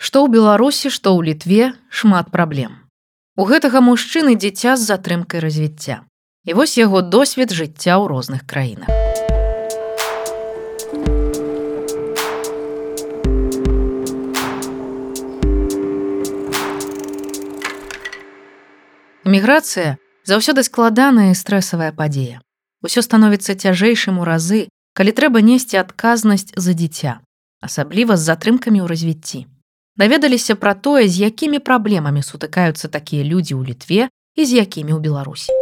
Што ў Беларусі, што ў літве шмат праблем. У гэтага мужчыны дзіця з затрымкай развіцця. І вось яго досвед жыцця ў розных краінах. Міграцыя заўсёды складаная і стрэсавая падзея. Усё становіцца цяжэйшым у разы, калі трэба несці адказнасць за дзіця, асабліва з затрымкамі ў развіцці. Даведаліся пра тое, з якімі праблемамі сутыкаюцца такія людзі ў літве і з якімі ў Беларусі.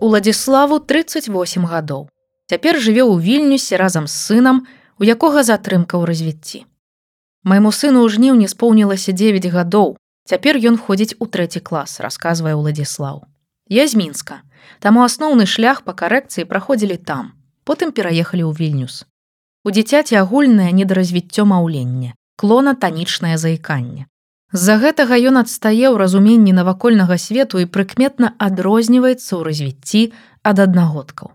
Уладзіславу 38 гадоў. Цяпер жыве ў вільнюсе разам з сынам, у якога затрымка ў развіцці. Майму сыну ў жніўні споўнілася 9 гадоў. Цяпер ён ходзіць у трэці клас, расказвае Уладзіслаў. Я з мінска. Таму асноўны шлях па карэкцыі праходзілі там. Потым пераехалі ў вільнюс. У дзіцяці агульнае недаразвіццё маўлення, клона танічнае заіканне. З-за гэтага ён адстае ў разуменні навакольнага свету і прыкметна адрозніваецца ў развіцці ад аднагодкаў.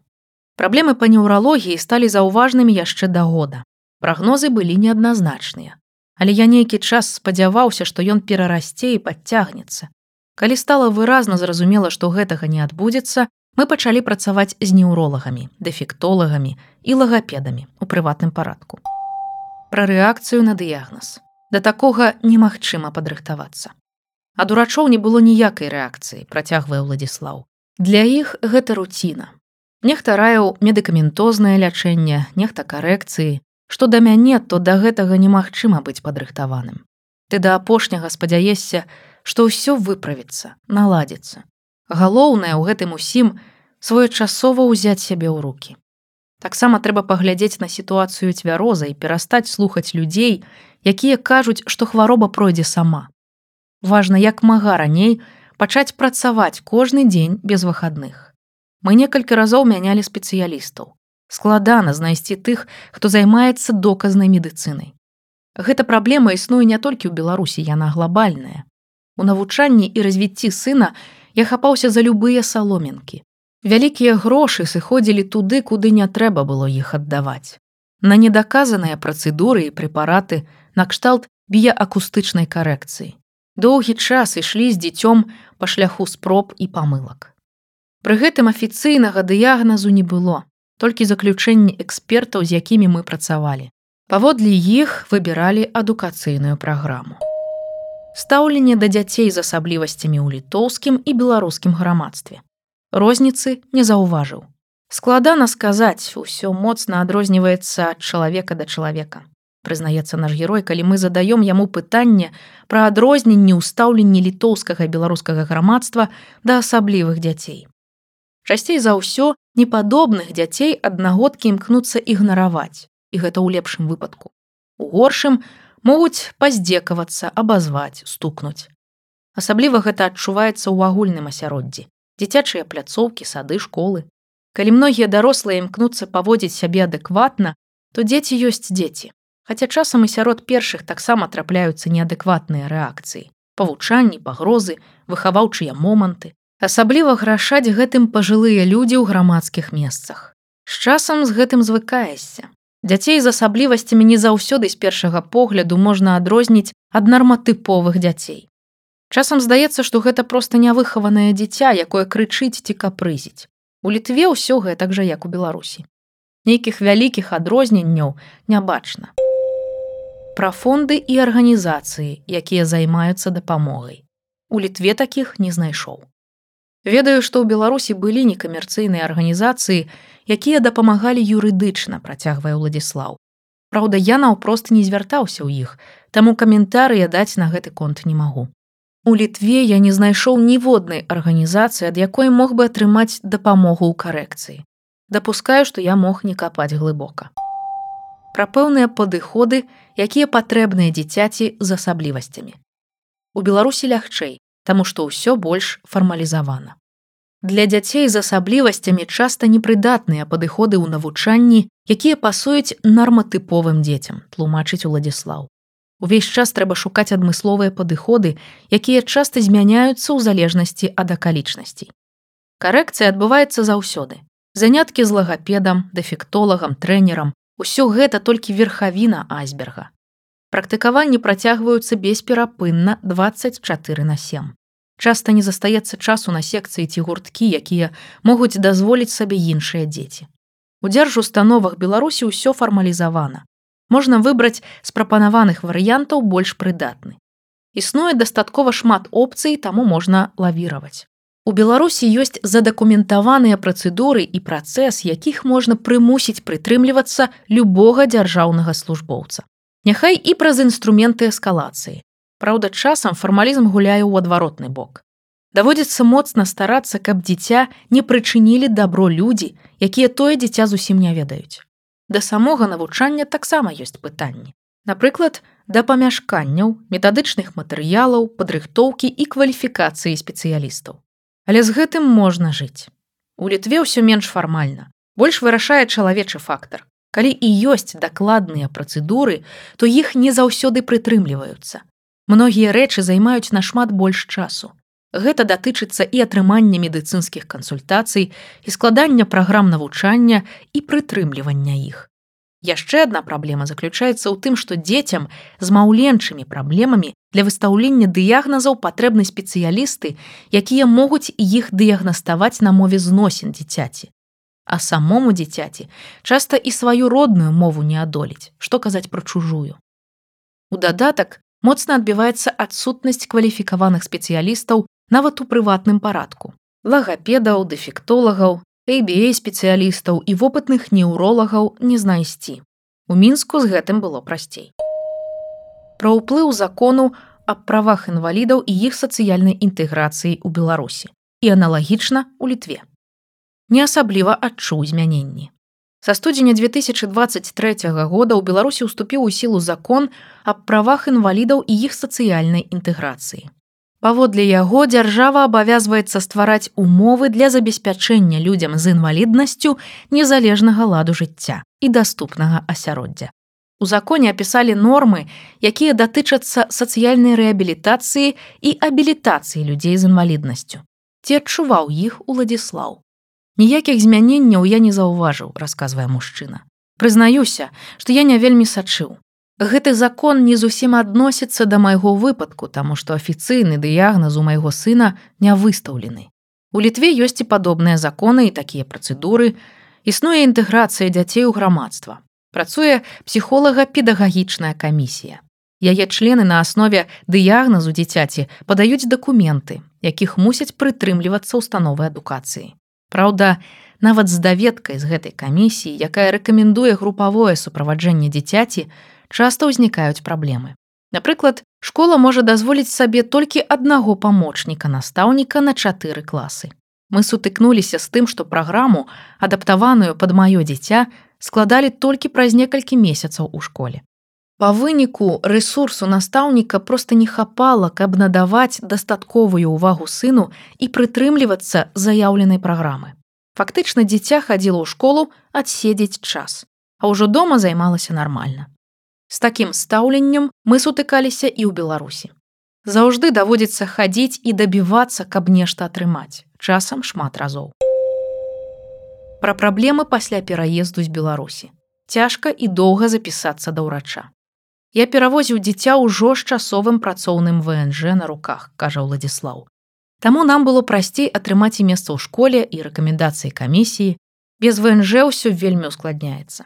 Праблемы па неўралогіі сталі заўважнымі яшчэ да года. Прагнозы былі неадназначныя. Але я нейкі час спадзяваўся, што ён перарасце і падцягнецца. Калі стала выразна зразумела, што гэтага не адбудзецца, мы пачалі працаваць з неўролагамі, дэфектолагамі і лагапедамі у прыватным парадку. Пра рэакцыю на дыягназ. Да такога немагчыма падрыхтавацца. Ад урачоў не было ніякай рэакцыі, працягвае Владіслаў. Для іх гэта руціна. Нехта раяў медыкаментознае лячэнне, нехта карэкцыі, што да мяне, то да гэтага немагчыма быць падрыхтаваным. Ты да апошняга спадзяешся, што ўсё выправіцца, наладзіцца. Галоўнае ў гэтым усім своечасова ўзяць сябе ў руки. Таксама трэба паглядзець на сітуацыю цвяроза і перастаць слухаць людзей, якія кажуць, што хвароба пройдзе сама. Важна, як мага раней пачаць працаваць кожны дзень без выхадных. Мы некалькі разоў мянялі спецыялістаў. Складана знайсці тых, хто займаецца доказнай медыцынай. Гэта праблема існуе не толькі ў Беларусі, яна глобальная. У навучанні і развіцці сына я хапаўся за любыя саломінкі. Вялікія грошы сыходзілі туды, куды не трэба было іх аддаваць. На недаказаныя працэдуры і прэпараты накшталт біяакустычнай карэкцыі. Доўгі час ішлі з дзіцём па шляху спроб і памылак. Пры гэтым афіцыйнага дыягназу не было, толькі заключэнні экспертаў, з якімі мы працавалі. Паводле іх выбіралі адукацыйную праграму. Стаўленне да дзяцей з асаблівасцямі ў літоўскім і беларускім грамадстве розніцы не заўважыў. Складана сказаць, усё моцна адрозніваецца ад чалавека да чалавека. Прызнаецца наш герой, калі мы задаём яму пытанне пра адрозненні ў стаўленні літоўскага беларускага грамадства да асаблівых дзяцей. Часцей за ўсё непадобных дзяцей аднагодкі імкнуцца ігнараваць, і гэта ў лепшым выпадку. У горшым могуць паздзекавацца, абазваць, стукнуць. Асабліва гэта адчуваецца ў агульным асяроддзі дзіцячыя пляцоўкі, сады, школы. Калі многія дарослыя імкнуцца паводзіць сябе адэкватна, то дзеці ёсць дзеці. Хаця часам і сярод першых таксама трапляюцца неадэкватныя рэакцыі, павучанні, пагрозы, выхаваўчыя моманты. Асабліва грашаць гэтым пажылыя людзі ў грамадскіх месцах. З часам з гэтым звыкаешся. Дзяцей з асаблівасцямі не заўсёды з першага погляду можна адрозніць ад нарматыповых дзяцей. Часам здаецца, што гэта проста нявыхаванае дзіця, якое крычыць ці капрызіць. У літве ўсё гэтак жа як у Беларусі. Нейкіх вялікіх адрозненняў не бачна. Пра фонды і арганізацыі, якія займаюцца дапамогай. У літве такіх не знайшоў. Ведаю, што ў Беларусі былі некамерцыйныя арганізацыі, якія дапамагалі юрыдычна, працягвае Владіслаў. Праўда, я наўпрост не звяртаўся ў іх, таму каментарыя даць на гэты конт не магу. У літве я не знайшоў ніводнай арганізацыі, ад якой мог бы атрымаць дапамогу ў карэкцыі. Дапускаю, што я мог не капаць глыбока. Пра пэўныя падыходы, якія патрэбныя дзіцяці з асаблівасцямі. У Беларусі лягчэй, таму што ўсё больш фармалізавана. Для дзяцей з асаблівасцямі часта непрыдатныя падыходы ў навучанні, якія пасуюць нарматыповым дзецям, тлумачыць Уладзіслаў. Увесь час трэба шукаць адмысловыя падыходы, якія часта змяняюцца ў залежнасці ад акалічнасцей. Карэкцыя адбываецца заўсёды. Заняткі з лагапедам, дэфектолагам, трэнерам, усё гэта толькі верхавіна айсберга. Практыкаванні працягваюцца бесперапынна 24 на 7. Часта не застаецца часу на секцыі ці гурткі, якія могуць дазволіць сабе іншыя дзеці. У дзяржустановах Беларусі ўсё фармалізавана. Можна выбраць з прапанаваных варыянтаў больш прыдатны. Існуе дастаткова шмат опцый, таму можна лавіраваць. У Беларусі ёсць задакументаваныя працэдуры і працэс, якіх можна прымусіць прытрымлівацца любога дзяржаўнага службоўца. Няхай і праз інструменты эскалацыі. Праўда, часам фармалізм гуляе ў адваротны бок. Даводзіцца моцна старацца, каб дзіця не прычынілі дабро людзі, якія тое дзіця зусім не ведаюць. Да самога навучання таксама ёсць пытанні. Напрыклад, да памяшканняў, метадычных матэрыялаў, падрыхтоўкі і кваліфікацыі спецыялістаў. Але з гэтым можна жыць. У літве ўсё менш фармальна. Больш вырашае чалавечы фактар. Калі і ёсць дакладныя працэдуры, то іх не заўсёды прытрымліваюцца. Многія рэчы займаюць нашмат больш часу. Гэта датычыцца і атрымання медыцынскіх кансультацый і складання праграм навучання і прытрымлівання іх. Яшчэ адна праблема заключаецца ў тым, што дзецям з маўленчымі праблемамі для выстаўлення дыягназаў патрэбны спецыялісты, якія могуць іх дыягнаставаць на мове зносін дзіцяці а самому дзіцяці часта і сваю родную мову не адолець, што казаць пра чужую. У дадатак моцна адбіваецца адсутнасць кваліфікаваных спецыялістаў нават у прыватным парадку. Лагапедаў, дэфектолагаў, ABA спецыялістаў і вопытных неўролагаў не знайсці. У мінску з гэтым было прасцей. Пра ўплыў закону аб правах інвалідаў і іх сацыяльнай інтэграцыі ў Беларусі і аналагічна у літве не асабліва адчуў змяненні. Са студзеня 2023 года ў Беларусі ўступіў у сілу закон аб правах інвалідаў і іх сацыяльнай інтэграцыі. Паводле яго дзяржава абавязваецца ствараць умовы для забеспячэння людзям з інваліднасцю незалежнага ладу жыцця і даступнага асяроддзя. У законе апісалі нормы, якія датычацца сацыяльнай рэабілітацыі і абілітацыі людзей з інваліднасцю. Ці адчуваў іх уладзіслаў. Ніякіх змяненняў я не заўважыў, расказвае мужчына. Прызнаюся, што я не вельмі сачыў. Гэты закон не зусім адносіцца да майго выпадку, таму што афіцыйны дыягназ у майго сына не выстаўлены. У літве ёсць і падобныя законы і такія працэдуры, існуе інтэграцыя дзяцей у грамадства. Працуе псіхолага-педагагічная камісія. Яе члены на аснове дыягназу дзіцяці падаюць дакументы, якіх мусяць прытрымлівацца ўстановы адукацыі. Праўда, нават з даведкай з гэтай камісіі, якая рэкамендуе групавое суправаджэнне дзіцяці, часта ўзнікаюць праблемы. Напрыклад, школа можа дазволіць сабе толькі аднаго памочніка настаўніка на чатыры класы. Мы сутыкнуліся з тым, што праграму, адаптаваную пад маё дзіця, складалі толькі праз некалькі месяцаў у школе. Па выніку рэсурсу настаўніка проста не хапала, каб надаваць дастатковую ўвагу сыну і прытрымлівацца заяўленай праграмы. Фактычна дзіця хадзіла ў школу адседзець час, а ўжо дома займалася нармальна. З такім стаўленнем мы сутыкаліся і ў Беларусі. Заўжды даводзіцца хадзіць і дабівацца, каб нешта атрымаць, часам шмат разоў. Пра праблемы пасля пераезду з Беларусі. Цяжка і доўга запісацца да ўрача. Я перавозіў дзіця ўжо з часовым працоўным ВНЖ на руках, кажа Владзіслаў. Таму нам было прасцей атрымаць і месца ў школе і рэкамендацыі камісіі. Без ВНЖ ўсё вельмі ускладняецца.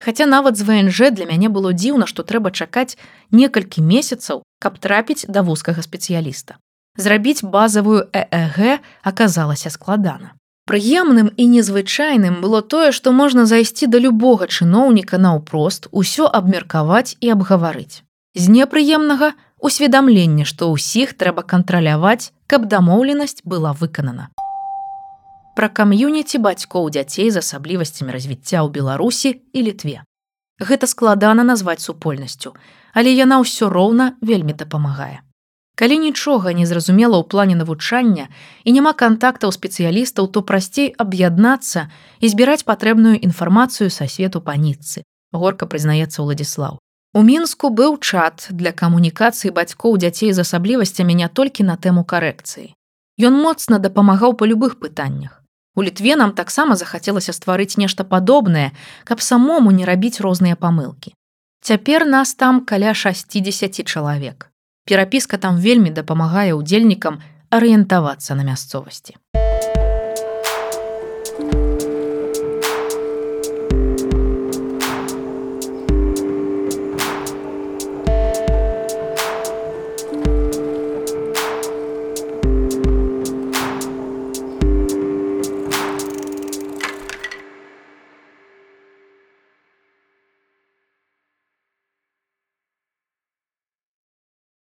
Хаця нават з ВНЖ для мяне было дзіўна, што трэба чакаць некалькі месяцаў, каб трапіць да вузкага спецыяліста. Зрабіць базавую ЭЭГ аказалася складана. Прыемным і незвычайным было тое, што можна зайсці да любога чыноўніка наўпрост усё абмеркаваць і абгаварыць. З непрыемнага усведамленне, што ўсіх трэба кантраляваць, каб дамоўленасць была выканана. Пра кам'юніці бацькоў дзяцей з асаблівасцямі развіцця ў Беларусі і літве. Гэта складана назваць супольнасцю, але яна ўсё роўна вельмі дапамагае. Калі нічога не зразумела ў плане навучання і няма кантактаў спецыялістаў, то прасцей аб'яднацца і збіраць патрэбную інфармацыю са свету паніцы. Горка прызнаецца Владзіслаў. У мінску быў чат для камунікацыі бацькоў дзяцей з асаблівасцямі не толькі на тэму карэкцыі. Ён моцна дапамагаў па любых пытаннях. У літве нам таксама захацелася стварыць нешта падобнае, каб самому не рабіць розныя памылкі. Цяпер нас там каля 60 чалавек. Перапіска там вельмі дапамагае ўдзельнікам арыентавацца на мясцовасці.